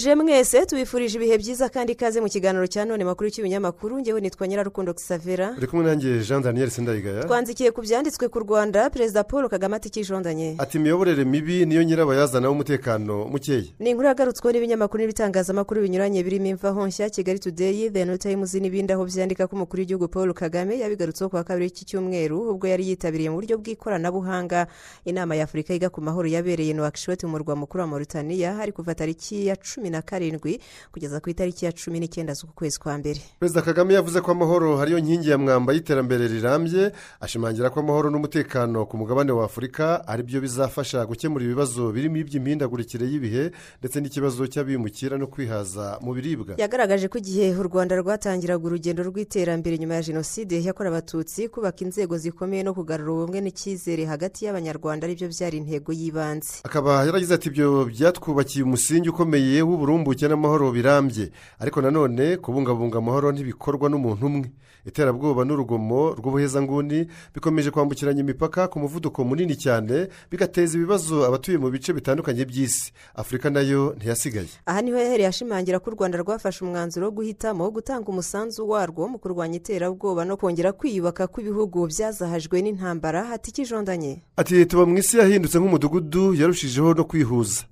turabasuhuje mwese tubifurije ibihe byiza kandi ikaze mu kiganiro cya none makuru cy'ibinyamakuru? Ngewe nitwa nyirarukundo kisavera uri kumwe nanjye jean daniel sindayigaya. Twandikiye ku byanditswe ku rwanda perezida paul kagame ati kijondanye ati imiyoborere mibi niyo nyirabayazana w'umutekano mukeya. Ni inkuru yagarutsweho n'ibinyamakuru n'ibitangazamakuru binyuranye birimo imvaho nshya kigali today the times n'ibindi aho byandika ko umukuru w'igihugu paul kagame yabigarutseho ku wa kabiri w'iki cyumweru ubwo yari yitabiriye mu buryo bw'ikoranabuhanga. Inama ya afurika yiga ku mahoro yabereye nuwakishoti mu murwa mukuru wa mauritania hari kuva tariki ya cumi na karindwi kugeza ku itariki ya cumi n'icyenda z'uku kwezi kwa mbere. Perezida kagame yavuze ko amahoro hariyo nkingi ya mwamba y'iterambere rirambye ashimangira ko amahoro n'umutekano ku mugabane wa afurika ari byo bizafasha gukemura ibibazo birimo iby'imihindagurikire y'ibihe ndetse n'ikibazo cy'abimukira no kwihaza mu biribwa. Yagaragaje ko igihe u rwanda rwatangiraga urugendo rw'iterambere nyuma ya jenoside yakorewe abatutsi kubaka inzego zikomeye no kugarura ubumwe n'icyizere hagati y'abanyarwanda ari byo byari intego y'ibanze. Akaba yaragize ati ibyo byatwubakiye umusingi ukomeye w'uburumbuke n'amahoro birambye. Ariko nanone kubungabunga amahoro ntibikorwa n'umuntu umwe. Iterabwoba n'urugomo rw'ubuhezanguni bikomeje kwambukiranya imipaka ku muvuduko munini cyane bigateza ibibazo abatuye mu bice bitandukanye by'isi. Afurika na yo ntiyasigaye. Aha ni ho yahereye ashimangira ko u rwanda rwafashe umwanzuro wo guhitamo gutanga umusanzu warwo mu kurwanya iterabwoba no kongera kwiyubaka kw'ibihugu byazahajwe n'intambara. Hati kijondanye ati tuba mu isi yahindutse nk'umudugudu yarushijeho no kwihuza.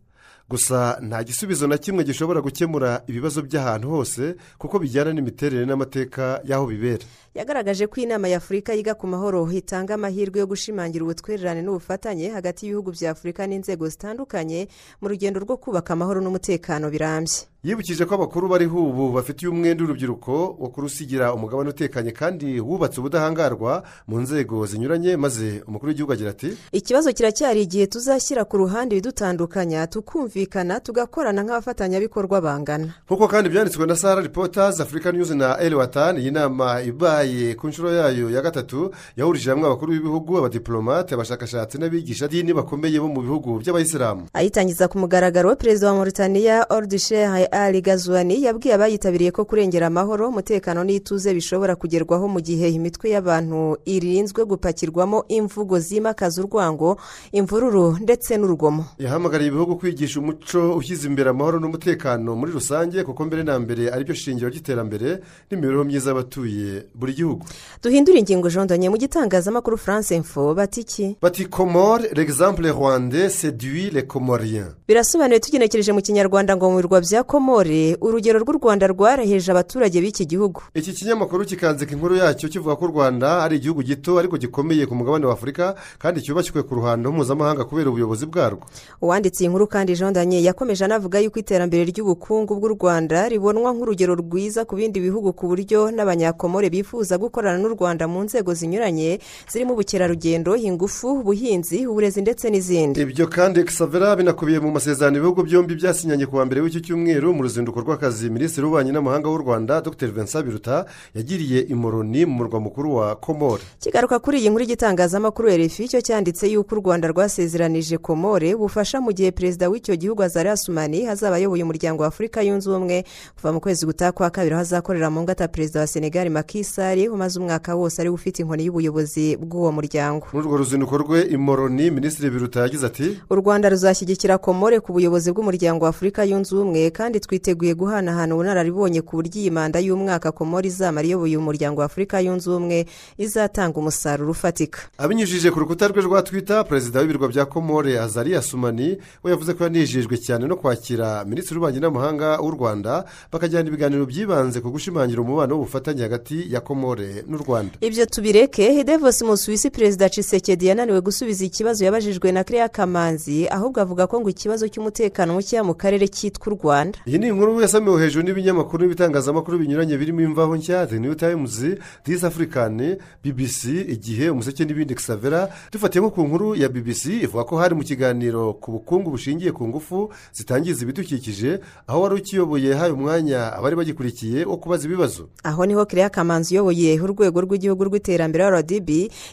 Gusa nta gisubizo na kimwe gishobora gukemura ibibazo by'ahantu hose kuko bijyana n'imiterere n'amateka y'aho bibera. Yagaragaje ko inama ya afurika yiga ku mahoro itanga amahirwe yo gushimangira ubutwererane n'ubufatanye hagati y'ibihugu bya afurika n'inzego zitandukanye mu rugendo rwo kubaka amahoro n'umutekano birambye. Yibukije ko abakuru bariho ubu bafitiye umwenda w'urubyiruko wo kurusigira umugabane utekanye kandi wubatse ubudahangarwa mu nzego zinyuranye maze umukuru w'igihugu agira ati ikibazo kiracyari igihe tuzashyira ku ruhande ibidutandukanya tukumvikana tugakorana nk'abafatanyabikorwa bangana. Nk'uko kandi byanditswe na sara ripotazi afurika nyuzi na eri watani iyi nama ibaye ku nshuro yayo ya gatatu yahurije hamwe abakuru b'ibihugu abadiplomate abashakashatsi n'abigisha dini bakomeye bo mu bihugu by'abayisilamu. Ayitangiza ku mugaragaro perezida wa mauritania ordushehe ali gazuwani yabwiye abayitabiriye ko kurengera amahoro umutekano n'ituze bishobora kugerwaho mu gihe imitwe y'abantu irinzwe gupakirwamo imvugo zimakaza urwango imvururu ndetse n'urugomo. Yahamagariye ibihugu kwigisha umuco ushyize imbere amahoro n'umutekano muri rusange kuko mbere na mbere ari byo shingiro ry'iterambere n'imibereho myiza y'abatuye buri gihugu. Duhindure ingingo jondanye mu gitangazamakuru france info bati iki? Bati komore l'exemple rwanda seduit le comorien birasobanuye tugenekereje mu kinyarwanda ngo mu birwa bya komore urugero rw'u rwanda rwaraheje abaturage b'iki gihugu. Iki kinyamakuru kikanzika inkuru yacyo kivuga ko u rwanda ari igihugu gito ariko gikomeye ku mugabane wa afurika kandi cyubashywe ku ruhando mpuzamahanga kubera ubuyobozi bwarwo. Uwanditse iyi nkuru kandi jondanye yakomeje anavuga yuko iterambere ry'ubukungu bw'u rwanda ribonwa nk'urugero rwiza ku bindi bihugu ku buryo n'abanyakomore bifuza gukorana n'u rwanda mu nzego zinyuranye zirimo ubukerarugendo ingufu ubuhinzi uburezi ndetse n'izindi. Ibyo kandi xavera binakubiye mu masezerano ibihugu byombi byasinyanye ku wa mbere w'iki cyumweru mu ruzinduko rw'akazi minisitiri w'ububanyi n'amahanga w'u rwanda dr. Vincent biruta yagiriye imoroni mu murwa mukuru wa komore. Kigaruka kuri iyi nkuru y'igitangazamakuru erefi cyo cyanditse yuko u rwanda rwasezeranije komore bufasha mu gihe perezida w'icyo gihugu azari asumani hazaba ayoboye umuryango wa afurika yunze ubumwe. Kuva mu kwezi gutaha kwa kabiri aho azakorera mu ngata perezida wa senegali makisari umaze umwaka wose ari we ufite inkoni y'ubuyobozi bw'uwo muryango. Muri urwo ruzinduko rwe imoroni minisitiri biruta yagize ati u rwanda ruzashyigikira komore ku buyobozi bw'umuryango wa afurika yunze ubumwe kandi twiteguye guhanahana ubunararibonye ku buryo iyi manda y'umwaka komore izamara iyoboye umuryango wa afurika yunze ubumwe izatanga umusaruro ufatika. Abinyujije ku rukuta rwe rwa twita perezida w'ibirwa bya komore azari asumani we yavuze ko yanejejwe cyane no kwakira minisitiri w'ububanyi n'amahanga w'u rwanda bakajyana ibiganiro byibanze ku gushimangira umubano w'ubufatanye hagati ya komore n'u rwanda. Ibyo tubireke hedevos musuwisi perezida cisekedi yananiwe gusubiza ikibazo yabajijwe na kereya kamanzi ahubwo avuga ko ngo ikibazo cy'umutekano mukeya mu karere cyitwa u rwanda. Iyi ni inkuru yasamiwe hejuru n'ibinyamakuru n'ibitangazamakuru binyuranye birimo imvaho nshya the new times this african bbc igihe umuseke n'ibindi. Xavera dufatiye nko ku nkuru ya bbc ivuga ko hari mu kiganiro ku bukungu bushingiye ku ngufu zitangiza ibidukikije aho wari ukiyoboye haye umwanya abari bagikurikiye wo kubaza ibibazo. Aho ni ho kiriya kamanzi uyoboye urwego rw'igihugu rw'iterambere rdb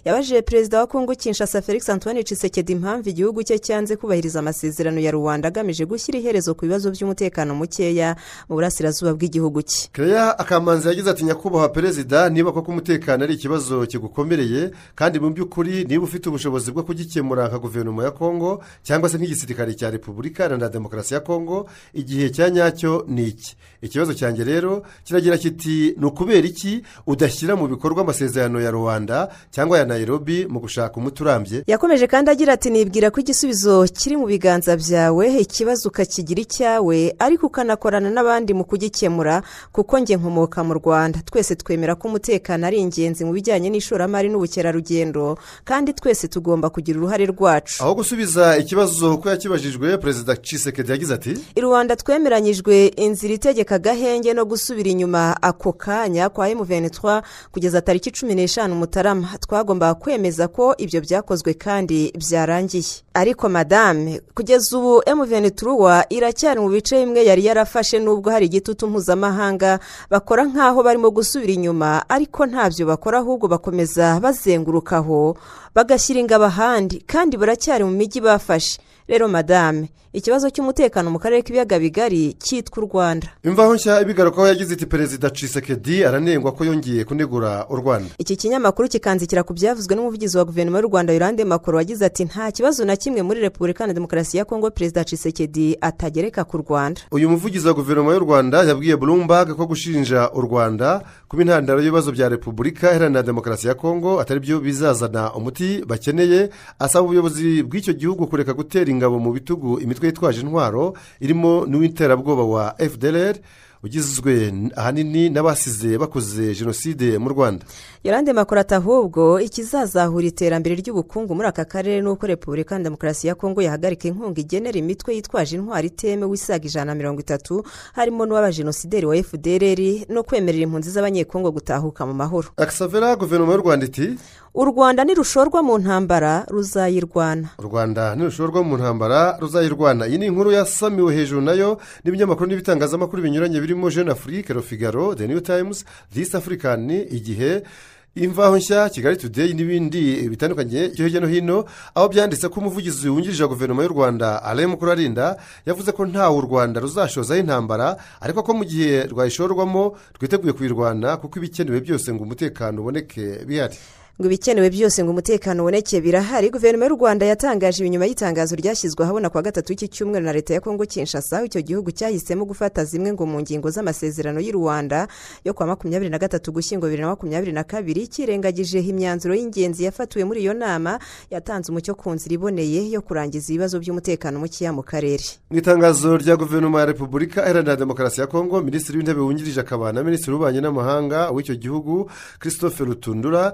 yabajije perezida wa kongo kinshasa felix antoine cisekedi impamvu igihugu cye cyanze kubahiriza amasezerano ya rwanda agamije gushyira iherezo ku bibazo by'umutekano mukeya mu burasirazuba bw'igihugu cye. Kereya akamanzi yagize ati nyakubahwa perezida niba koko umutekano ari ikibazo kigukomereye kandi mu by'ukuri niba ufite ubushobozi bwo kugikemura nka guverinoma ya kongo cyangwa se nk'igisirikare cya repubulika iharanira demokarasi ya kongo igihe cya nyacyo ni iki? Ikibazo cyanjye rero kiragira kiti ni ukubera iki udashyira mu bikorwa amasezerano ya rwanda cyangwa ya nairobi mu gushaka umuti urambye? Yakomeje kandi agira ati nibwira ko igisubizo kiri mu biganza byawe ikibazo ukakigira icyawe ariko ukanakorana n'abandi mu kugikemura kuko njye nkomoka mu rwanda. Twese twemera ko umutekano ari ingenzi mu bijyanye n'ishoramari n'ubukerarugendo kandi twese tugomba kugira uruhare rwacu. Aho gusubiza ikibazo uko yakibajijwe perezida cisekedi yagize ati i rwanda twemeranyijwe inzira itegeka agahenge no gusubira inyuma ako kanya kwa emuvenitwa kugeza tariki cumi n'eshanu mutarama. Twagombaga kwemeza ko ibyo byakozwe kandi byarangiye. Ariko madame kugeza ubu emuvenitwa iracyari mu bice bimwe yari yarafashe nubwo hari igitutu mpuzamahanga bakora nk'aho barimo gusubira inyuma ariko ntabyo bakora ahubwo bakomeza bazengurukaho bagashyira ingabo ahandi kandi baracyari mu mijyi bafashe. Rero madame ikibazo cy'umutekano mu karere k'ibiyaga bigari cyitwa u rwanda. Imvaho nshya ibigarukaho yagize iti perezida cisekedi aranengwa ko yongeye kunegura u rwanda. Iki kinyamakuru kikanzikira ku byavuzwe n'umuvugizi wa guverinoma y'u rwanda yurande makoro wagize ati nta kibazo na kimwe muri repubulika na demokarasi ya kongo perezida cisekedi atagereka ku rwanda. Uyu muvugizi wa guverinoma y'u rwanda yabwiye bloomberg ko gushinja u rwanda kuba intandaro y'ibibazo bya repubulika iharanira demokarasi ya kongo atari byo bizazana umuti bakeneye asaba ubuyobozi bw'icyo gihugu kureka gutera ingabo mu bitugu imitwe yitwaje intwaro irimo n'uw'iterabwoba wa fdr ugizwe ahanini n'abasize bakoze jenoside mu rwanda. Yorande makorata ahubwo ikizazahura iterambere ry'ubukungu muri aka karere ni uko repubulika demokarasi ya kongo yahagarika inkunga igenera imitwe yitwaje intwaro itemewe isaga ijana na mirongo itatu harimo n'uw'abajenosideri wa fdr no kwemerera impunzi z'abanyekongo gutahuka mu mahoro. Akisavera guverinoma y'u rwanda iti u rwanda nirushorwa mu ntambara ruzayirwana. U rwanda nirushorwa mu ntambara ruzayirwana. Iyi ni inkuru yasamiwe hejuru na yo n'ibinyamakuru n'ibitangazamakuru binyuranye birimo jeune afurike rofigaro the new times this african igihe imvaho nshya kigali today n'ibindi bitandukanye. Byo hirya no hino aho byanditse ko umuvugizi wungirije wa guverinoma y'u rwanda alain mukurarinda yavuze ko ntawe u rwanda ruzashozaho intambara ariko ko mu gihe rwayishorwamo rwiteguye kuyirwana kuko ibikenewe byose ngo umutekano uboneke bihari. Ngo ibikenewe byose ngo umutekano uboneke birahari guverinoma y'u rwanda yatangaje ibi nyuma y'itangazo ryashyizwe ahabona kuwa gatatu w'iki cyumweru na leta ya kongo kinshasa aho icyo gihugu cyahisemo gufata zimwe ngo mu ngingo z'amasezerano y'u rwanda yo kuwa makumyabiri na gatatu gushyingo bibiri na makumyabiri na kabiri kirengagije imyanzuro y'ingenzi yafatiwe muri iyo nama yatanze umucyo ku nzira iboneye yo kurangiza ibibazo by'umutekano mukeya mu karere. Mu itangazo rya guverinoma ya repubulika iharanira demokarasi ya kongo minisitiri w'intebe wungirije akaba na minisitiri w'ububanyi n'amahanga w'icyo gihugu christophe rutundura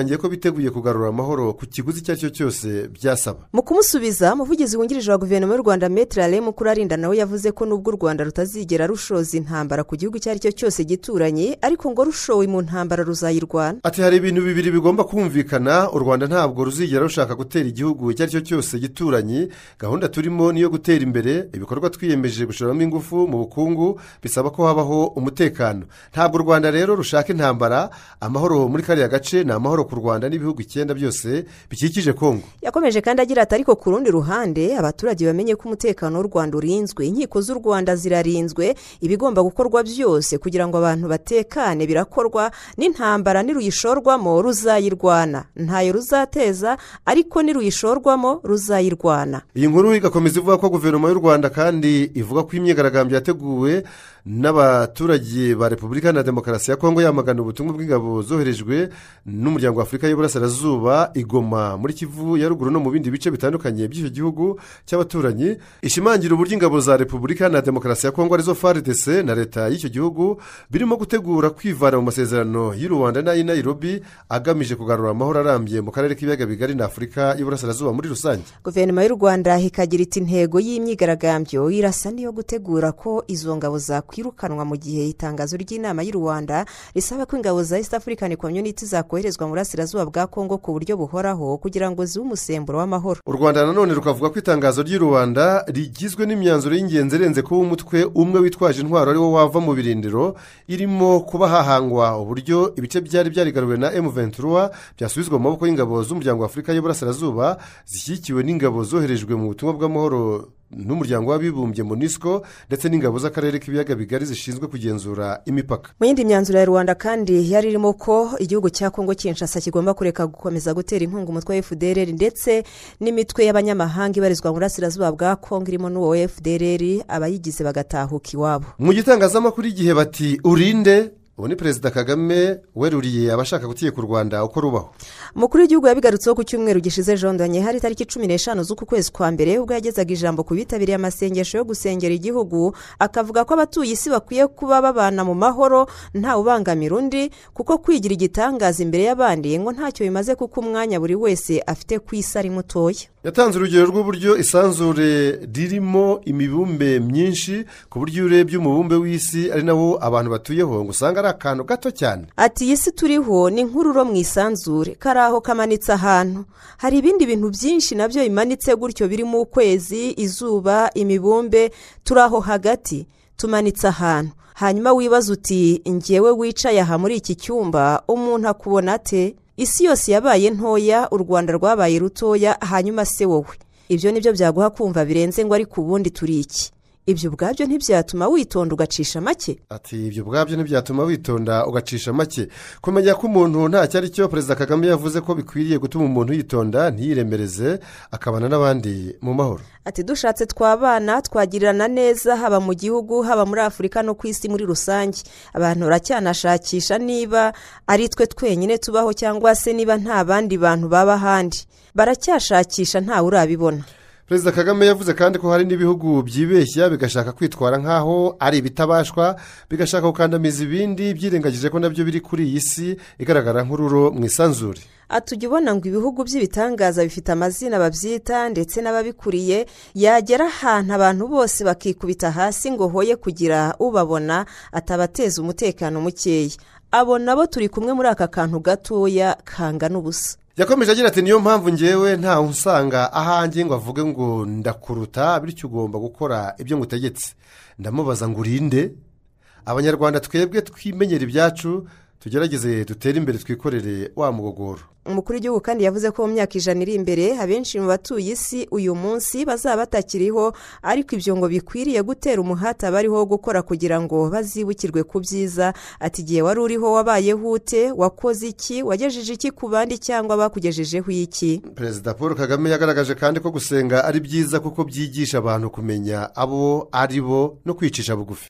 yashimangiye ko biteguye kugarura amahoro ku kiguzi icyo ari cyo cyose byasaba. Mu kumusubiza umuvugizi wungirije wa guverinoma y'u rwanda metero ale mukurarinda nawe yavuze ko nubwo u rwanda rutazigera rushoza intambara ku gihugu icyo ari cyo cyose gituranye ariko ngo rushowe mu ntambara ruzayirwana. Ati hari ibintu bibiri bigomba kumvikana u rwanda ntabwo ruzigera rushaka gutera igihugu icyo ari cyo cyose gituranye gahunda turimo niyo gutera imbere ibikorwa twiyemeje gushoramo ingufu mu bukungu bisaba ko habaho umutekano. Ntabwo u rwanda rero rushaka intambara amahoro muri kariya gace ni amahoro ku rwanda n'ibihugu icyenda byose bikikije kongo. Yakomeje kandi agira ati ariko ku rundi ruhande abaturage bamenye ko umutekano w'u rwanda urinzwe inkiko z'u rwanda zirarinzwe ibigomba gukorwa byose kugira ngo abantu batekane birakorwa n'intambara niruyishorwamo ruzayirwana. Ntayo ruzateza ariko niruyishorwamo ruzayirwana. Iyi nkuru igakomeza ivuga ko guverinoma y'u rwanda kandi ivuga ko imyigaragambyo yateguwe n'abaturage ba repubulika na demokarasi ya kongo yamagana ubutumwa bw'ingabo zoherejwe n'umuryango wa afurika y'uburasirazuba igoma muri kivu ya ruguru no mu bindi bice bitandukanye by'icyo gihugu cy'abaturanyi. Ishimangira uburyo ingabo za repubulika na demokarasi ya kongo ari zo frdc na leta y'icyo gihugu birimo gutegura kwivana mu masezerano y'u rwanda n'ay'i nairobi agamije kugarura amahoro arambye mu karere k'ibiyaga bigari na afurika y'uburasirazuba muri rusange. Guverinoma y'u rwanda ikagira iti intego y'imyigaragambyo irasa n'iyo gutegura ko izo ngabo zakwirukanwa mu gihe itangazo ry'inama y'u rwanda risaba ko ingabo za east african community zakoherezwa mu burasirazuba bwa kongo ku buryo buhoraho kugira ngo zibe umusemburo w'amahoro. U rwanda nanone rukavuga ko itangazo ry'i rwanda rigizwe n'imyanzuro y'ingenzi irenze kuba umutwe umwe witwaje intwaro ari wo wava mu birindiro irimo kuba hahangwa uburyo ibice byari byarigaruwe na emu ventura byasubizwa mu maboko y'ingabo z'umuryango wa afurika y'uburasirazuba zishyigikiwe n'ingabo zoherejwe mu butumwa bw'amahoro. N'umuryango w'abibumbye monisco ndetse n'ingabo z'akarere k'ibiyaga bigari zishinzwe kugenzura imipaka. Mu yindi myanzuro ya rwanda kandi yari irimo ko igihugu cya kongo kinshasa kigomba kureka gukomeza gutera inkunga umutwe wa fdr ndetse n'imitwe y'abanyamahanga ibarizwa mu burasirazuba bwa kongo irimo n'uwo fdr abayigize bagatahuka iwabo. Mu gitangazamakuru igihe bati urinde ubu ni perezida kagame weruriye abashaka gutegeka u rwanda uko rubaho. Umukuru w'igihugu yabigarutseho ku cyumweru gishize jondanye hari itariki cumi n'eshanu z'uku kwezi kwa mbere ubwo yagezaga ijambo ku bitabiriye amasengesho yo gusengera igihugu akavuga ko abatuye isi bakwiye kuba babana mu mahoro ntawe ubangamira undi kuko kwigira igitangaza imbere y'abandi ngo ntacyo bimaze kuko umwanya buri wese afite ku isi ari mutoya. Yatanze urugero rw'uburyo isanzure ririmo imibumbe myinshi ku buryo iyo urebye umubumbe w'isi ari nawo abantu batuyeho ngo usanga ari akantu gato cyane. Ati iyi si turiho ni nk'ururo mu isanzure. Kari aho kamanitse ahantu. Hari ibindi bintu byinshi na byo bimanitse gutyo birimo ukwezi izuba imibumbe. Turi aho hagati. Tumanitse ahantu. Hanyuma wibaza uti ngewe wicaye aha muri iki cyumba umuntu akubona ate? Isi yose yabaye ntoya u rwanda rwabaye rutoya hanyuma se wowe. Ibyo ni byo byaguha kumva birenze ngo ariko ubundi turi iki? Ibyo ubwabyo ntibyatuma witonda ugacisha make. Ati ibyo ubwabyo ntibyatuma witonda ugacisha make. Kumenya ko umuntu ntacyo ari cyo perezida kagame yavuze ko bikwiriye gutuma umuntu yitonda ntiyiremereze akabana n'abandi mu mahoro. Ati dushatse twabana twagirirana neza haba mu gihugu haba muri afurika no ku isi muri rusange. Abantu baracyanashakisha niba ari twe twenyine tubaho cyangwa se niba nta bandi bantu baba ahandi. Baracyashakisha ntawe urabibona. Perezida kagame yavuze kandi ko hari n'ibihugu byibeshya bigashaka kwitwara nk'aho ari ibitabashwa bigashaka gukandamiza ibindi byirengagije ko na byo biri kuri iyi si igaragara nk'ururo mu isanzure. Atujya ubona ngo ibihugu by'ibitangaza bifite amazina babyita ndetse n'ababikuriye yagera ahantu abantu bose bakikubita hasi ngo hoye kugira ubabona atabateza umutekano mukeya. Abo nabo turi kumwe muri aka kantu gatoya kangana ubusa. Yakomeje agira ati niyo mpamvu ngewe ntawe usanga ahanjye ngo avuge ngo ndakuruta bityo ugomba gukora ibyo ngutegetse. Ndamubaza ngo urinde? Abanyarwanda twebwe twimenyera ibyacu tugerageze dutere imbere twikorere wa mugogoro. Umukuru w'igihugu kandi yavuze ko mu myaka ijana iri imbere abenshi mu batuye isi uyu munsi bazaba batakiriho ariko ibyo ngo bikwiriye gutera umuhate abariho gukora kugira ngo bazibukirwe ku byiza. Ati igihe wari uriho wabayeho ute wakoze iki wagejeje iki ku bandi cyangwa bakugejejeho iki? Perezida paul kagame yagaragaje kandi ko gusenga ari byiza kuko byigisha abantu kumenya abo ari bo no kwicisha bugufi.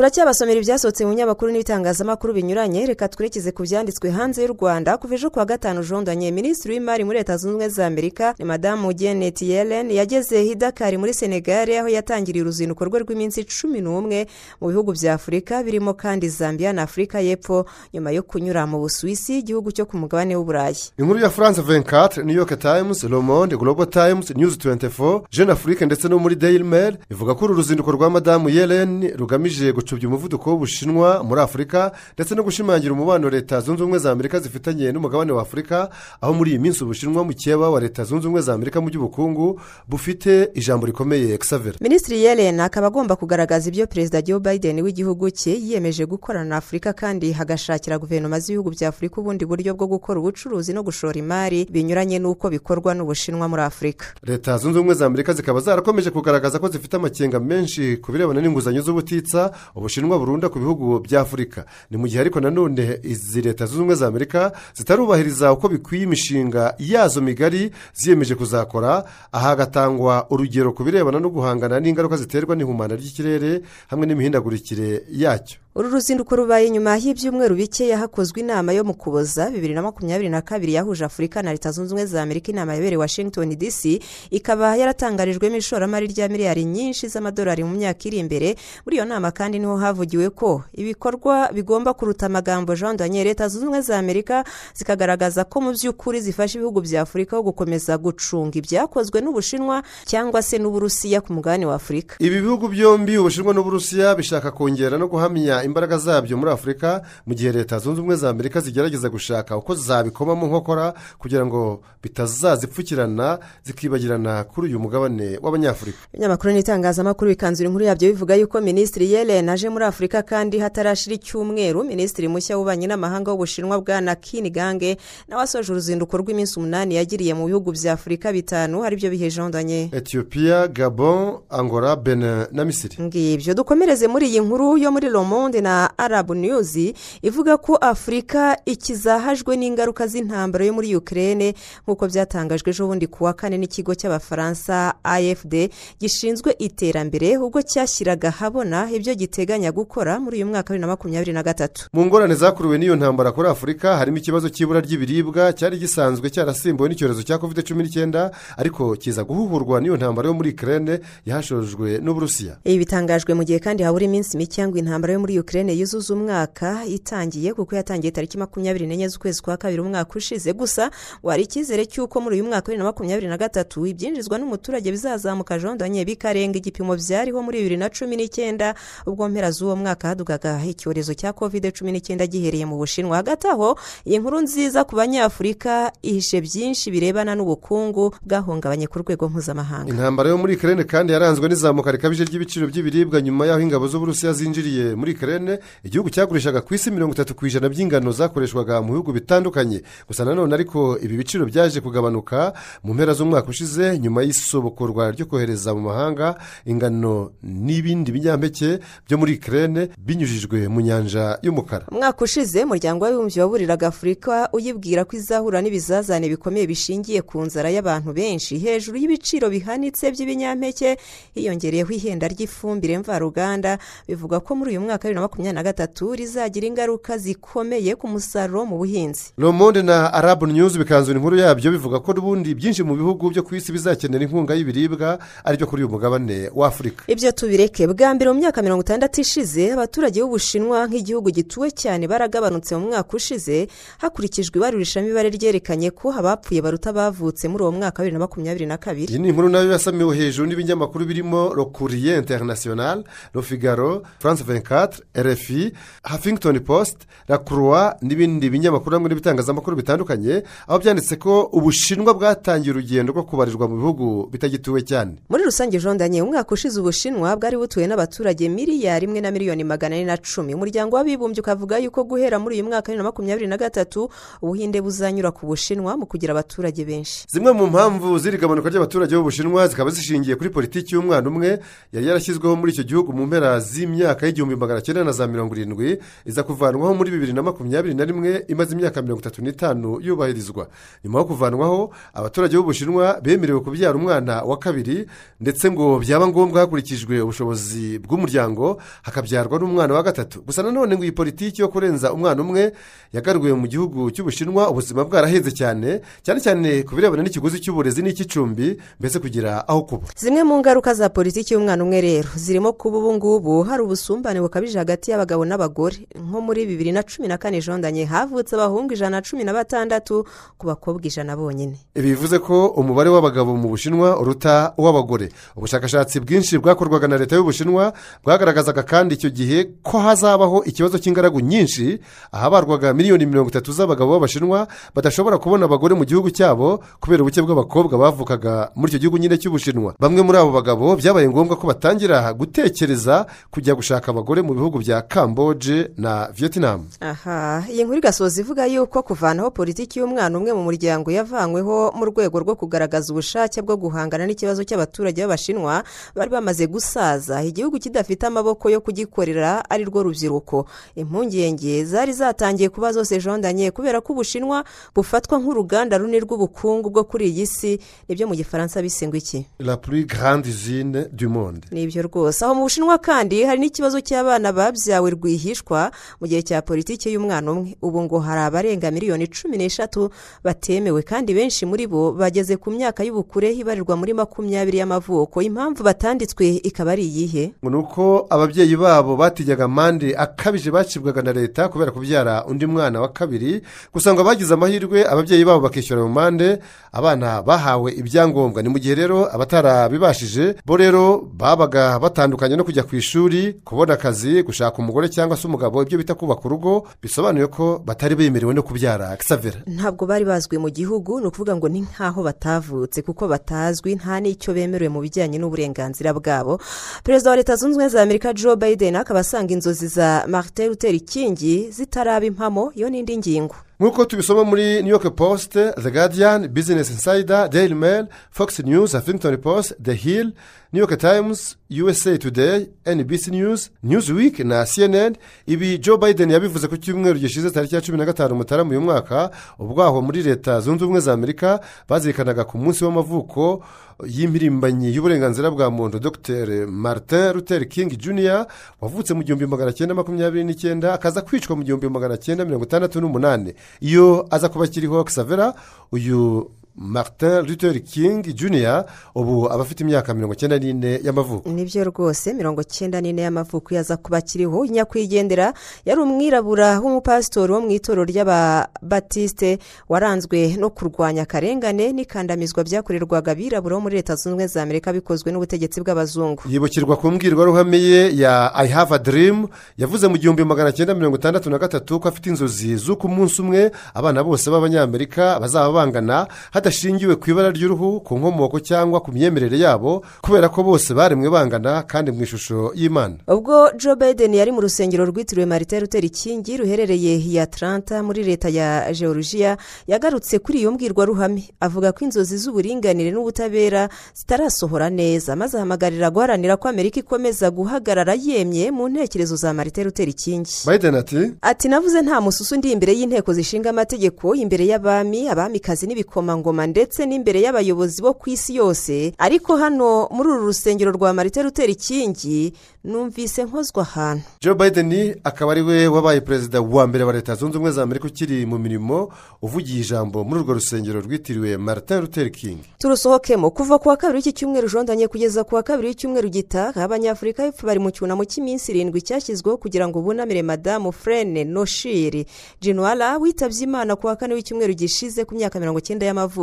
Turacyabasomera ibyasohotse mu binyamakuru n'ibitangazamakuru binyuranye reka twerekeze ku byanditswe hanze y'u rwanda. Kuva ejo kuwa gatanu jondanye minisitiri w'imari muri leta zunze ubumwe za amerika ni madamu janet yellen yageze hidakari muri senegal aho yatangiriye uruzinduko rwe rw'iminsi cumi n'umwe mu bihugu bya afurika birimo kandi zambia na afurika y'epfo nyuma yo kunyura mu busuwisi igihugu cyo ku mugabane w'uburayi inkuru ya france venkatre new york times le monde global times news 24 jeune afrique ndetse no muri daily mail ivuga ko uru ruzinduko rwa madamu yellen rugamije guca gucubya umuvuduko w'ubushinwa muri afurika ndetse no gushimangira umubano leta zunze ubumwe za amerika zifitanye n'umugabane wa afurika aho muri iyi minsi ubushinwa mukeba wa leta zunze ubumwe za amerika mu by'ubukungu bufite ijambo rikomeye xavier. Minisitiri yellen akaba agomba kugaragaza ibyo perezida joe biden w'igihugu cye yiyemeje gukorana na afurika kandi hagashakira guverinoma z'ibihugu bya afurika ubundi buryo bwo gukora ubucuruzi no gushora imari binyuranye n'uko bikorwa n'ubushinwa muri afurika leta zunze ubumwe za amerika zikaba zarakomeje kugaragaza ko zifite amakenga menshi ku birebana n'inguzanyo z'ubutitsa ubushinwa burunda ku bihugu bya afurika. Ni mu gihe ariko nanone izi leta zunze ubumwe za amerika zitarubahiriza uko bikwiye imishinga yazo migari ziyemeje kuzakora aha hagatangwa urugero ku birebana no guhangana n'ingaruka ziterwa n'ihumana ry'ikirere hamwe n'imihindagurikire yacyo. Uru ruzinduko rubaye nyuma y'ibyumweru bike hakozwe inama yo mu kuboza bibiri na makumyabiri na kabiri yahuje afurika na leta zunze ubumwe za amerika inama yabereye washington dc ikaba yaratangarijwemo ishoramari rya miliyari nyinshi z'amadolari mu myaka iri imbere. Muri iyo nama kandi ni ho havugiwe ko ibikorwa bigomba kuruta amagambo jean daniel leta zunze ubumwe za amerika zikagaragaza ko mu by'ukuri zifasha ibihugu bya afurika ho gukomeza gucunga ibyakozwe n'ubushinwa cyangwa se n'uburusiya ku mugabane wa afurika. Ibi bihugu byombi ubushinwa n'uburusiya bishaka kongera no guhamya imbaraga zabyo muri afurika mu gihe leta zunze ubumwe za amerika zigerageza gushaka uko zabikomamo nkokora kugira ngo bitazazipfukirana zikibagirana kuri uyu mugabane w'abanyafurika. Ibinyamakuru n'itangazamakuru bikanzura inkuru yabyo bivuga yuko minisitiri yellen aje muri afurika kandi hatarashira icyumweru. Minisitiri mushya w'ububanyi n'amahanga w'ubushinwa bwa na gange nawe asoje uruzinduko rw'iminsi umunani yagiriye mu bihugu bya afurika bitanu. Aribyo bihe jean daniel? Etiyopiya gabon angola benin na misiri. Ngibyo. Dukomereze muri iyi nkuru yo muri monde na arabu niyuzi ivuga ko afurika ikizahajwe n'ingaruka z'intambara yo muri ukirere nk'uko byatangajwe ejo bundi ku wa kane n'ikigo cy'abafaransa afd gishinzwe iterambere ubwo cyashyiraga habona ibyo giteganya gukora muri uyu mwaka wa bibiri na makumyabiri na gatatu. Mu ngorane zakuruwe n'iyo ntambara kuri afurika harimo ikibazo cy'ibura ry'ibiribwa cyari gisanzwe cyarasimbuwe n'icyorezo cya covid cumi n'icyenda ariko kiza guhuhurwa n'iyo ntambara yo muri ukirere yahashojwe n'uburusiya. Ibi bitangajwe mu gihe kandi habura iminsi mike intambara yo muri ukirere yuzuza umwaka itangiye kuko yatangiye tariki makumyabiri n'enye z'ukwezi kwa kabiri umwaka ushize. Gusa wari icyizere cy'uko muri uyu mwaka wa bibiri na makumyabiri na gatatu ibyinjizwa n'umuturage bizazamuka jondanye bikarenga igipimo byariho muri bibiri na cumi n'icyenda ubwo mpera z'uwo mwaka hadugaga icyorezo cya covid cumi n'icyenda gihereye mu bushinwa. Hagati aho iyi nkuru nziza ku banyafurika ihishe byinshi birebana n'ubukungu bwahungabanye ku rwego mpuzamahanga. Intambara yo muri ikirere kandi yaranzwe n'izamuka rikabije ry'ibiciro by'ibiribwa nyuma y'aho ingabo z'uburusiya zinjiriye muri ikirere igihugu cyagurishaga ku isi mirongo itatu ku ijana by'ingano zakoreshwaga mu bihugu bitandukanye. Gusa nanone ariko ibi biciro byaje kugabanuka mu mpera z'umwaka ushize nyuma y'isubukurwa ryo kohereza mu mahanga ingano n'ibindi binyampeke byo muri ikirere binyujijwe mu nyanja y'umukara. Umwaka ushize umuryango w'abibumbye waburiraga afurika uyibwira ko izahura n'ibizazane bikomeye bishingiye ku nzara y'abantu benshi. Hejuru y'ibiciro bihanitse by'ibinyampeke hiyongereyeho ihenda ry'ifumbire mvaruganda bivuga ko muri uyu mwaka wa bibiri na makumyabiri na gatatu rizagira ingaruka zikomeye ku musaruro mu buhinzi. Romonde na arabu nyuzi bikanzura inkuru yabyo bivuga ko n'ubundi byinshi mu bihugu byo ku isi bizakenera inkunga y'ibiribwa ari byo kuri uyu mugabane w'afurika ibyo tubireke bwa mbere mu myaka mirongo itandatu ishize abaturage b'ubushinwa nk'igihugu gituwe cyane baragabanutse mu mwaka ushize hakurikijwe ibarurishamibare ryerekanye ko abapfuye baruta abavutse muri uwo mwaka wa bibiri na makumyabiri na kabiri. Iyi ni inkuru na yo yasamiwe hejuru n'ibinyamakuru birimo rokuriye interinasiyonari rofigaro france venkatire rfi hafington post la croix n'ibindi binyamakuru hamwe n'ibitangazamakuru bitandukanye aho byanditse ko ubushinwa bwatangiye urugendo rwo kubarirwa mu bihugu bitagituwe cyane. Muri rusange jondanye umwaka ushize ubushinwa bwari butuwe n'abaturage miliyari imwe na miliyoni magana ane na cumi. Umuryango w'abibumbye ukavuga yuko guhera muri uyu mwaka wa bibiri na makumyabiri na gatatu ubuhinde buzanyura ku bushinwa mu kugira abaturage benshi. Zimwe mu mpamvu z'iri gabanuka ry'abaturage b'ubushinwa zikaba zishingiye kuri politiki y'umwana umwe yari yarashyizweho muri icyo gihugu mu mpera z'imyaka y'igihumbi magana cyenda na za mirongo irindwi iza kuvanwaho muri bibiri na makumyabiri na rimwe imaze imyaka mirongo itatu n'itanu yubahirizwa. Nyuma yo kuvanwaho abaturage b'ubushinwa bemerewe kubyara umwana wa kabiri ndetse ngo byaba ngombwa hakurikijwe ubushobozi bw'umuryango hakabyarwa n'umwana wa gatatu. Gusa nanone ngo iyi politiki yo kurenza umwana umwe yagaruwe mu gihugu cy'ubushinwa ubuzima bwarahenze cyane cyane cyane ku birebana n'ikiguzi cy'uburezi n'icy'icumbi mbese kugira aho kuba. Zimwe mu ngaruka za politiki y'umwana umwe rero zirimo kuba ubu ngubu hari ubusumbane bukabije hagati y'abagabo n'abagore. Nko muri bibiri na cumi na kane jondanye havutse abahungu ijana na cumi na batandatu ku bakobwa ijana bonyine. Bivuze ko umubare w'abagabo mu bushinwa uruta uw'abagore. Ubushakashatsi bwinshi bwakorwaga na leta y'ubushinwa bwagaragazaga kandi icyo gihe ko hazabaho ikibazo cy'ingaragu nyinshi ahabarwaga miliyoni mirongo itatu z'abagabo b'abashinwa badashobora kubona abagore mu gihugu cyabo kubera ubuke bw'abakobwa bavukaga muri icyo gihugu nyine cy'ubushinwa. Bamwe muri abo bagabo byabaye ngombwa ko batangira gutekereza kujya gushaka abagore mu bihugu bya kamboje na vietnam. Aha. Iyi nkuru igasoza ivuga yuko kuvanaho politiki y'umwana umwe mu muryango yavanyweho mu rwego rwo kugaragaza ubushake bwo guhangana n'ikibazo cy'abaturage b'abashinwa bari bamaze gusaza. Igihugu kidafite amaboko yo kugikorera ari rwo rubyiruko. Impungenge zari zatangiye kuba zose jondanye kubera ko ubushinwa bufatwa nk'uruganda runini rw'ubukungu bwo kuri iyi si. Nibyo mu gifaransa bise ngo iki? La plus grande usine du monde. Ni ibyo rwose. Aho mu bushinwa kandi hari n'ikibazo cy'abana babyawe rwihishwa mu gihe cya politiki y'umwana umwe. Ubu ngo hari abarenga miliyoni cumi n'eshatu batemewe kandi benshi muri bo bageze ku myaka y'ubukure ibarirwa muri makumyabiri y'amavuko. Impamvu batanditswe ikaba ari iyihe? Ni uko ababyeyi babo batinyaga amande akabije bacibwaga na leta kubera kubyara undi mwana wa kabiri. Gusa ngo abagize amahirwe ababyeyi babo bakishyura mu mande. Abana bahawe ibyangombwa. Ni mu gihe rero abatarabibashije bo rero babaga batandukanye no kujya ku ishuri kubona akazi gushaka umugore cyangwa se umugabo ibyo bita kubaka urugo bisobanuye ko batari bemerewe no kubyara. Kisavera ntabwo bari bazwi mu gihugu ni ukuvuga ngo ni nk'aho batavutse kuko batazwi nta n'icyo bemerewe mu bijyanye n'uburenganzira bwabo. Perezida wa leta zunze ubumwe za amerika joe biden akaba asanga inzozi za martin luther king zitaraba impamo iyo n'indi ngingo. Nk'uko tubisoma muri new york post the guardian business insider daily mail fox news huffington post the hill new york times usa today nbc news newsweek na cnn ibi joe biden yabivuze ku cyumweru gishize tariki ya cumi na gatanu mutarama uyu mwaka ubwaho muri leta zunze ubumwe za amerika bazirikanaga ku munsi w'amavuko y'impirimbanyi y'uburenganzira bwa muntu dr. Martin luther king jr wavutse mu gihumbi magana cyenda makumyabiri n'icyenda akaza kwicwa mu gihumbi magana cyenda mirongo itandatu n'umunani. Iyo aza kuba akiriho kisavera uyu martin luther king jr ubu aba afite imyaka mirongo icyenda n'ine y'amavuko. Nibyo rwose mirongo icyenda n'ine y'amavuko yaza kuba akiriho. Nyakwigendera yari umwirabura w'umupasitori wo mu itorero ry'ababatisite waranzwe no kurwanya akarengane n'ikandamizwa byakorerwaga abirabura bo muri leta zunze ubumwe za amerika bikozwe n'ubutegetsi bw'abazungu. Yibukirwa ku mbwirwaruhame ye ya i have a dream yavuze mu gihumbi magana cyenda mirongo itandatu na gatatu ko afite inzozi z'uko umunsi umwe abana bose b'abanyamerika bazaba bangana hadashingiwe ku ibara ry'uruhu ku nkomoko cyangwa ku myemerere yabo kubera ko bose baremwe bangana kandi mu ishusho y'imana. Ubwo joe biden yari mu rusengero rwitiriwe marite ruteri kingi ruherereye i atlanta muri leta ya georgia yagarutse kuri iyo mbwirwaruhame. Avuga ko inzozi z'uburinganire n'ubutabera zitarasohora neza maze ahamagarira guharanira ko amerika ikomeza guhagarara yemye mu ntekerezo za marite ruteri kingi biden ati ati navuze nta mususu ndi imbere y'inteko zishinga amategeko imbere y'abami abamikazi n'ibikomangoma ndetse n'imbere y'abayobozi bo ku isi yose ariko hano muri uru rusengero rwa marite ruteri kingi numvise nkozwa ahantu. Joe biden akaba ari we wabaye perezida wa mbere wa leta zunze ubumwe za amerika ukiri mu mirimo uvugiye ijambo muri urwo rusengero rwitiriwe martin luther king. Turusohokemo kuva ku wa kabiri w'iki cyumweru jondanye kugeza ku wa kabiri w'icyumweru gitaha abanyafurika y'epfo bari mu cyunamo cy'iminsi irindwi cyashyizweho kugira ngo bunamire madamu frene noshiri. Jinwara witabye imana ku wa kane w'icyumweru gishize ku myaka mirongo icyenda y'amavuko.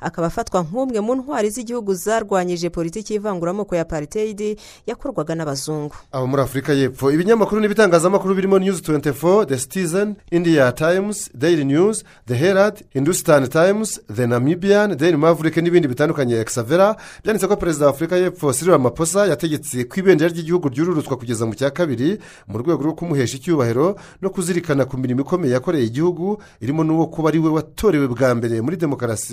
Akaba afatwa nk'umwe mu ntwari z'igihugu zarwanyije politiki y'ivanguramoko ya pariteyidi yakorwaga n'abazungu. Abo muri afurika y'epfo ibinyamakuru n'ibitangazamakuru birimo news 24 the citizen india times daily news the herald hindustan times the namibian daily maverick n'ibindi bitandukanye. Exavera byanditse ko perezida wa afurika y'epfo cyril ramaphosa yategetse ko ibendera ry'igihugu ryururutswa kugeza mu cya kabiri mu rwego rwo kumuhesha icyubahiro no kuzirikana ku mirimo ikomeye yakoreye igihugu irimo n'uwo kuba ari we watorewe bwa mbere muri demokarasi.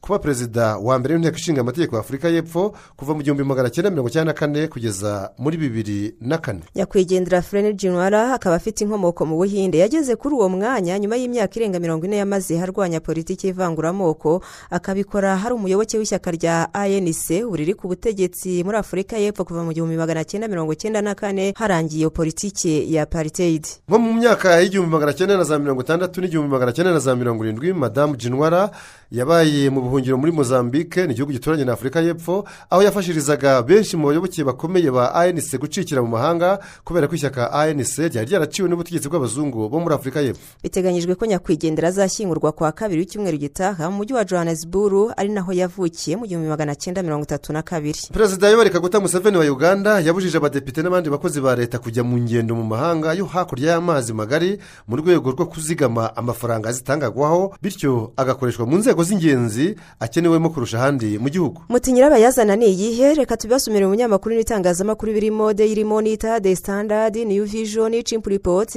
Kuba perezida wa mbere w'inteko ishinga amategeko ya afurika y'epfo kuva mu gihumbi magana cyenda mirongo icyenda na kane kugeza muri bibiri na kane. Nyakwigendera frene jinwara akaba afite inkomoko mu buhinde. Yageze kuri uwo mwanya nyuma y'imyaka irenga mirongo ine yamaze harwanya politiki y'ivanguramoko akabikora hari umuyoboke w'ishyaka rya anc uriri ku butegetsi muri afurika y'epfo kuva mu gihumbi magana cyenda mirongo cyenda na kane harangiye iyo politiki ya pariteyidi nko mu myaka y'igihumbi magana cyenda na za mirongo itandatu n'igihumbi magana cyenda na za mirongo irindwi madamu jinwara yabaye yabaye mu buhungiro muri mozambique ni igihugu gituranye na afurika y'epfo aho yafashirizaga benshi mu bayoboke bakomeye ba anc gucikira mu mahanga kubera ko ishyaka anc ryari ryaraciwe n'ubutegetsi bw'abazungu bo muri afurika y'epfo. Biteganyijwe ko nyakwigendera azashyingurwa kwa kabiri w'icyumweru gitaha mu mujyi wa johannesburg ari naho yavukiye mu gihumbi magana cyenda mirongo itatu na kabiri. Perezida yoweri kaguta museveni wa uganda yabujije abadepite n'abandi bakozi ba leta kujya mu ngendo mu mahanga yo hakurya y'amazi magari mu rwego rwo kuzigama amafaranga zitangagwaho bityo agakoreshwa mu nzego z'ingenzi akenewemo kurusha ahandi mu gihugu. Muti nyirabayazana ni iyihe? Reka tubibasomere mu binyamakuru n'itangazamakuru birimo daily monitor the standard new vision chimp report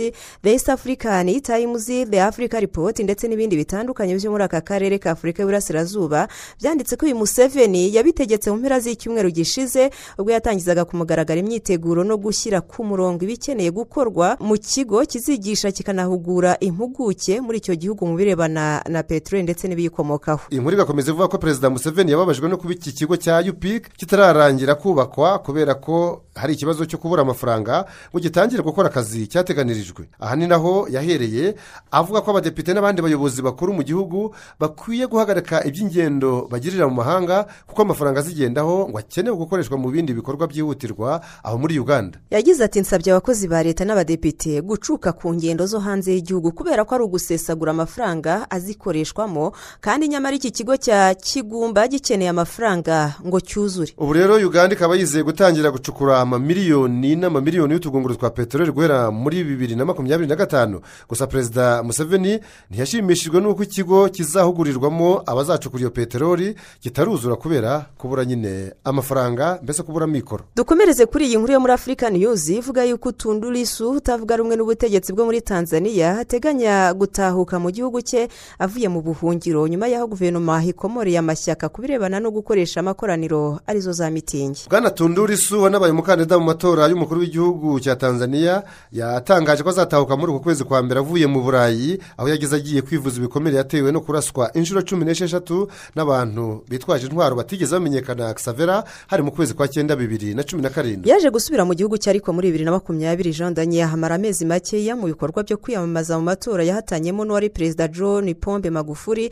the east african times the africa report ndetse n'ibindi bitandukanye byo muri aka karere ka afurika y'uburasirazuba. Byanditse ko uyu museveni yabitegetse mu mpera z'icyumweru gishize ubwo yatangizaga ku mugaragaro imyiteguro no gushyira ku murongo ibikeneye gukorwa mu kigo kizigisha kikanahugura impuguke muri icyo gihugu mu birebana na peteroli ndetse n'ibiyikomokaho. Iyi nkuru igakomeza ivuga ko perezida museveni yababajwe no kuba iki kigo cya upik kitararangira kubakwa kubera ko hari ikibazo cyo kubura amafaranga ngo gitangire gukora akazi cyateganirijwe aha ni naho yahereye avuga ko abadepite n'abandi bayobozi bakuru mu gihugu bakwiye guhagarika iby'ingendo bagirira mu mahanga kuko amafaranga azigendaho ngo akenewe gukoreshwa mu bindi bikorwa byihutirwa aho muri uganda. Yagize ati nsabye abakozi ba leta n'abadepite gucuka ku ngendo zo hanze y'igihugu kubera ko ari ugusesagura amafaranga azikoreshwamo kandi nyamara iki kigo cya kigumba gikeneye amafaranga ngo cyuzure. Ubu rero uganda ikaba yizeye gutangira gucukura amamiliyoni n'amamiliyoni y'utugunguru twa peteroli guhera muri bibiri na makumyabiri na gatanu. Gusa perezida museveni ntiyashimishijwe n'uko ikigo kizahugurirwamo abazacukura iyo peteroli kitaruzura kubera kubura nyine amafaranga mbese kubura mikoro dukomereze kuri iyi nkuru yo muri afurika niyuzi ivuga yuko utundurisu utavuga rumwe n'ubutegetsi bwo muri tanzania ateganya gutahuka mu gihugu cye avuye mu buhungiro. Nyuma y'aho guverinoma ikomoreye amashyaka ku birebana no gukoresha amakoraniro ari zo za mitingi. Bwana tundurisu wanabaye umukandida mu matora y'umukuru w'igihugu cya tanzania yatangaje ko azatahuka muri uku kwezi kwa mbere avuye mu burayi aho yageze agiye kwivuza ibikomere yatewe no kuraswa inshuro cumi n'esheshatu n'abantu bitwaje intwaro batigeze bamenyekana kisavera hari mu kwezi kwa cyenda bibiri na cumi na karindwi. Yaje gusubira mu gihugu cye ariko muri bibiri na makumyabiri jean daniel hamara amezi makeya mu bikorwa byo kwiyamamaza mu matora yahatanyemo n'uwari perezida john pombe magufuri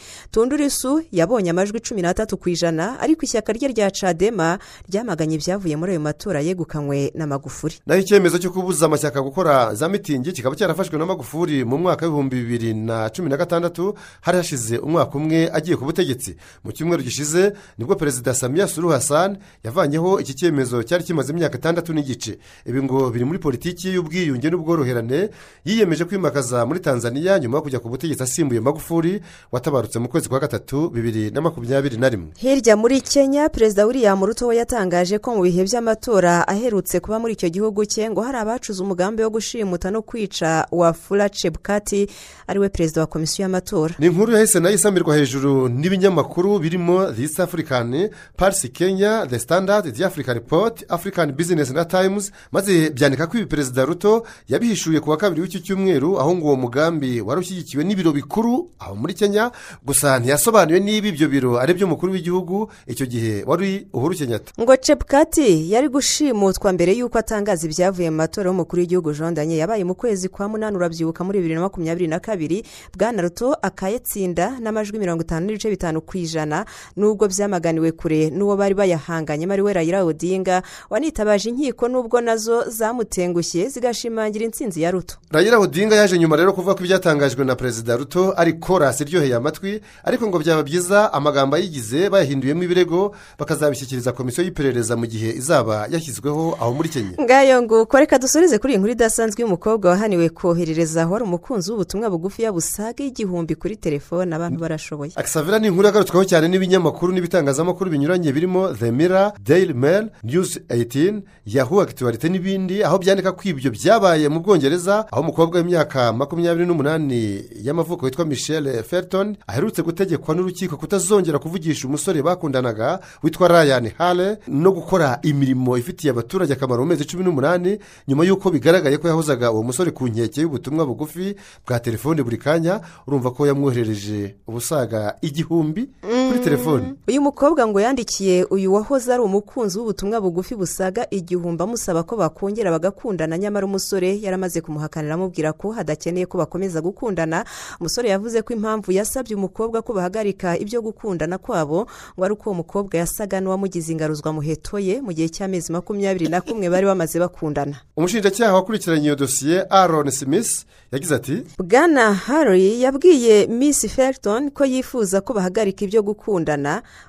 tundurisu yabonye amajwi cumi n'atatu ku ijana ariko ishyaka rye rya cadema ryamaganye ibyavuye muri ayo matora yegukanywe na magufuri naho icyemezo cyo kubuza amashyaka gukora za mitingi kikaba cyarafashwe na magufuri mu mwaka w'ibihumbi bibiri na cumi na gatandatu hari hashize umwaka umwe agiye ku butegetsi. Mu cyumweru gishize ni bwo perezida samiya suru hassan yavanyeho iki cyemezo cyari kimaze imyaka itandatu n'igice. Ibi ngo biri muri politiki y'ubwiyunge n'ubworoherane yiyemeje kwimakaza muri tanzania nyuma yo kujya ku butegetsi asimbuye magufuri watabarutse mu kwezi kwa gatatu. Bibiri na makumyabiri na rimwe. Hirya muri kenya perezida william ruto we yatangaje ko mu bihe by'amatora aherutse kuba muri icyo gihugu cye ngo hari abacuze umugambi wo gushimuta no kwica wa fura cebukati ari we perezida wa komisiyo y'amatora. Ni inkuru yahise na yo isamirwa hejuru n'ibinyamakuru birimo east african parisi kenya the standard the african report african business na times maze byandika ko ibi perezida ruto yabihishuye ku wa kabiri w'iki cyumweru aho ngo uwo mugambi wari ushyigikiwe n'ibiro bikuru aho muri kenya gusa ntiyasobanuye niba ibyo biro ari iby'umukuru w'igihugu icyo gihe wari uhuru kenyatta ngo cebukati yari gushimutwa mbere y'uko atangaza ibyavuye mu matora y'umukuru w'igihugu jean daniel. Yabaye mu kwezi kwa munani urabyibuka muri bibiri na makumyabiri na kabiri. Bwana ruto akayatsinda n'amajwi mirongo itanu n'ibice bitanu ku ijana. Nubwo byamaganiwe kure n'uwo bari bayahanganyemo ari we rayira odinga wanitabaje inkiko nubwo na zo zamutengushye zigashimangira intsinzi ya ruto. Rayira odinga yaje nyuma rero kuvuga ko ibyatangajwe na perezida ruto ari korasi iryoheye amatwi ariko ngo byaba byiza amagambo ayigize bayahinduyemo ibirego bakazabishyikiriza komisiyo y'iperereza mu gihe izaba yashyizweho aho muri kenya. Ngayo nguko reka dusoreze kuri iyi nkuru idasanzwe y'umukobwa wahaniwe koherereza wari umukunzi w'ubutumwa bugufiya busaga igihumbi kuri telefone abantu barashoboye. Akisavera ni inkuru yagarutsweho cyane n'ibinyamakuru n'ibitangazamakuru binyuranye birimo the mirror daily mail news 18 yahoo akituwarite n'ibindi aho byandika ko ibyo byabaye mu bwongereza aho umukobwa w'imyaka makumyabiri n'umunani y'amavuko witwa michelle felton aherutse gutegekwa n'urukiko kutazongera kuvugisha umusore bakundanaga witwa ryan hale no gukora imirimo ifitiye abaturage akamaro mu mezi cumi n'umunani nyuma y'uko bigaragaye ko yahozaga uwo musore ku nkeke y'ubutumwa bugufi bwa telefone buri kanya urumva ko yamwoherereje ubusaga igihumbi. Kuri telefoni uyu mukobwa ngo yandikiye uyu wahoze ari umukunzi w'ubutumwa bugufi busaga igihumbi amusaba ko bakongera bagakundana. Nyamara umusore yaramaze kumuhakanira amubwira ko hadakeneye ko bakomeza gukundana. Umusore yavuze ko impamvu yasabye umukobwa ko bahagarika ibyo gukundana kwabo ngo ari uko uwo mukobwa yasaga n'uwamugize ingaruzwa muheto ye mu gihe cy'amezi makumyabiri na kumwe bari bamaze bakundana. Umushinjacyaha wakurikiranye iyo dosiye aron smith yagize ati bwana harry yabwiye miss felton ko yifuza ko bahagarika ibyo gukundana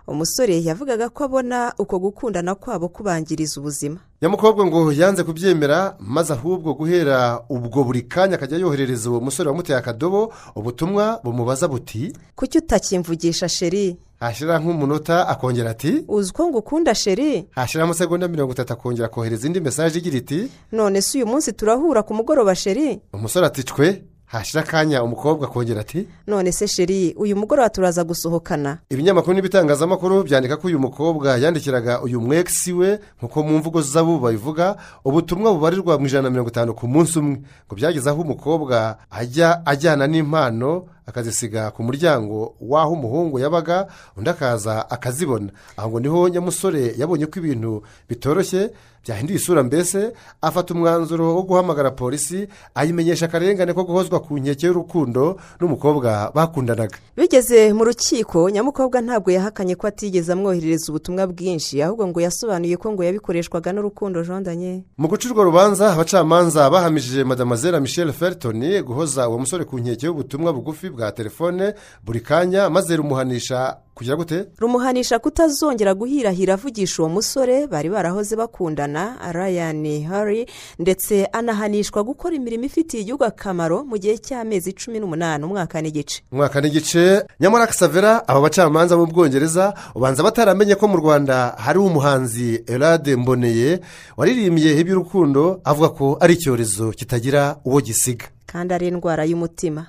umusore yavugaga ko abona uko gukundana kwabo kubangiriza ubuzima. Nyamukobwa ngo yanze kubyemera maze ahubwo guhera ubwo buri kanya akajya yoherereza uwo musore wamuteye akadobo ubutumwa bumubaza buti kuki utakimvugisha sheri hashyira nk'umunota akongera ati uzi ko ngukunda sheri hashyira amasegonda mirongo itatu akongera kohereza indi mesaje igira iti none si uyu munsi turahura ku mugoroba sheri umusore ati cwe hashyira akanya umukobwa akongera ati none se sheri uyu mugoroba turaza gusohokana? Ibinyamakuru n'ibitangazamakuru byandika ko uyu mukobwa yandikiraga uyu mwegisi we nk'uko mu mvugo z'abo babivuga ubutumwa bubarirwa mu ijana na mirongo itanu ku munsi umwe. Ngo byageze aho umukobwa ajya ajyana n'impano akazisiga ku muryango w'aho umuhungu yabaga undi akaza akazibona. Aho ngo ni ho nyamusore yabonye ko ibintu bitoroshye byahinduye isura mbese afata umwanzuro wo guhamagara polisi ayimenyesha akarengane ko guhozwa ku nkeke y'urukundo n'umukobwa bakundanaga. Bigeze mu rukiko nyamukobwa ntabwo yahakanye ko atigeze amwoherereza ubutumwa bwinshi ahubwo ngo yasobanuye ko ngo yabikoreshwaga n'urukundo jondanye mu guca urwo rubanza abacamanza bahamishije madamazera michelle felton guhoza uwo musore ku nkeke y'ubutumwa bugufi bwa telefone buri kanya maze rumuhanisha kugira gute? Rumuhanisha kutazongera guhirahira avugisha uwo musore bari barahoze bakundana ryan hari ndetse anahanishwa gukora imirimo ifitiye igihugu akamaro mu gihe cy'amezi cumi n'umunani umwaka n'igice. Umwaka n'igice. Nyamara kasavera aba bacamanza mu bwongereza ubanza bataramenye ko mu rwanda hari umuhanzi erade mboneye waririmbye iby'urukundo avuga ko ari icyorezo kitagira uwo gisiga. Kandi ari indwara y'umutima.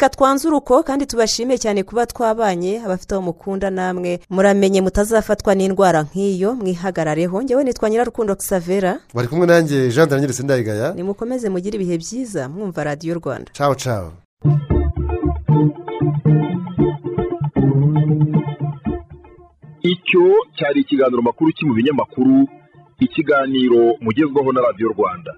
Reka twanzure uko kandi tubashime cyane kuba twabanye abafite aho mukunda namwe. Muramenye mutazafatwa n'indwara nk'iyo mwihagarareho. Ngewe nitwa nyirarukundo kisavera bari kumwe nanjye jean daniel sindayigaya. Nimukomeze mugire ibihe byiza mwumva radiyo rwanda. Cawo cawo icyo cyari ikiganiro makuru cyo mu binyamakuru ikiganiro mugezwaho na radiyo rwanda.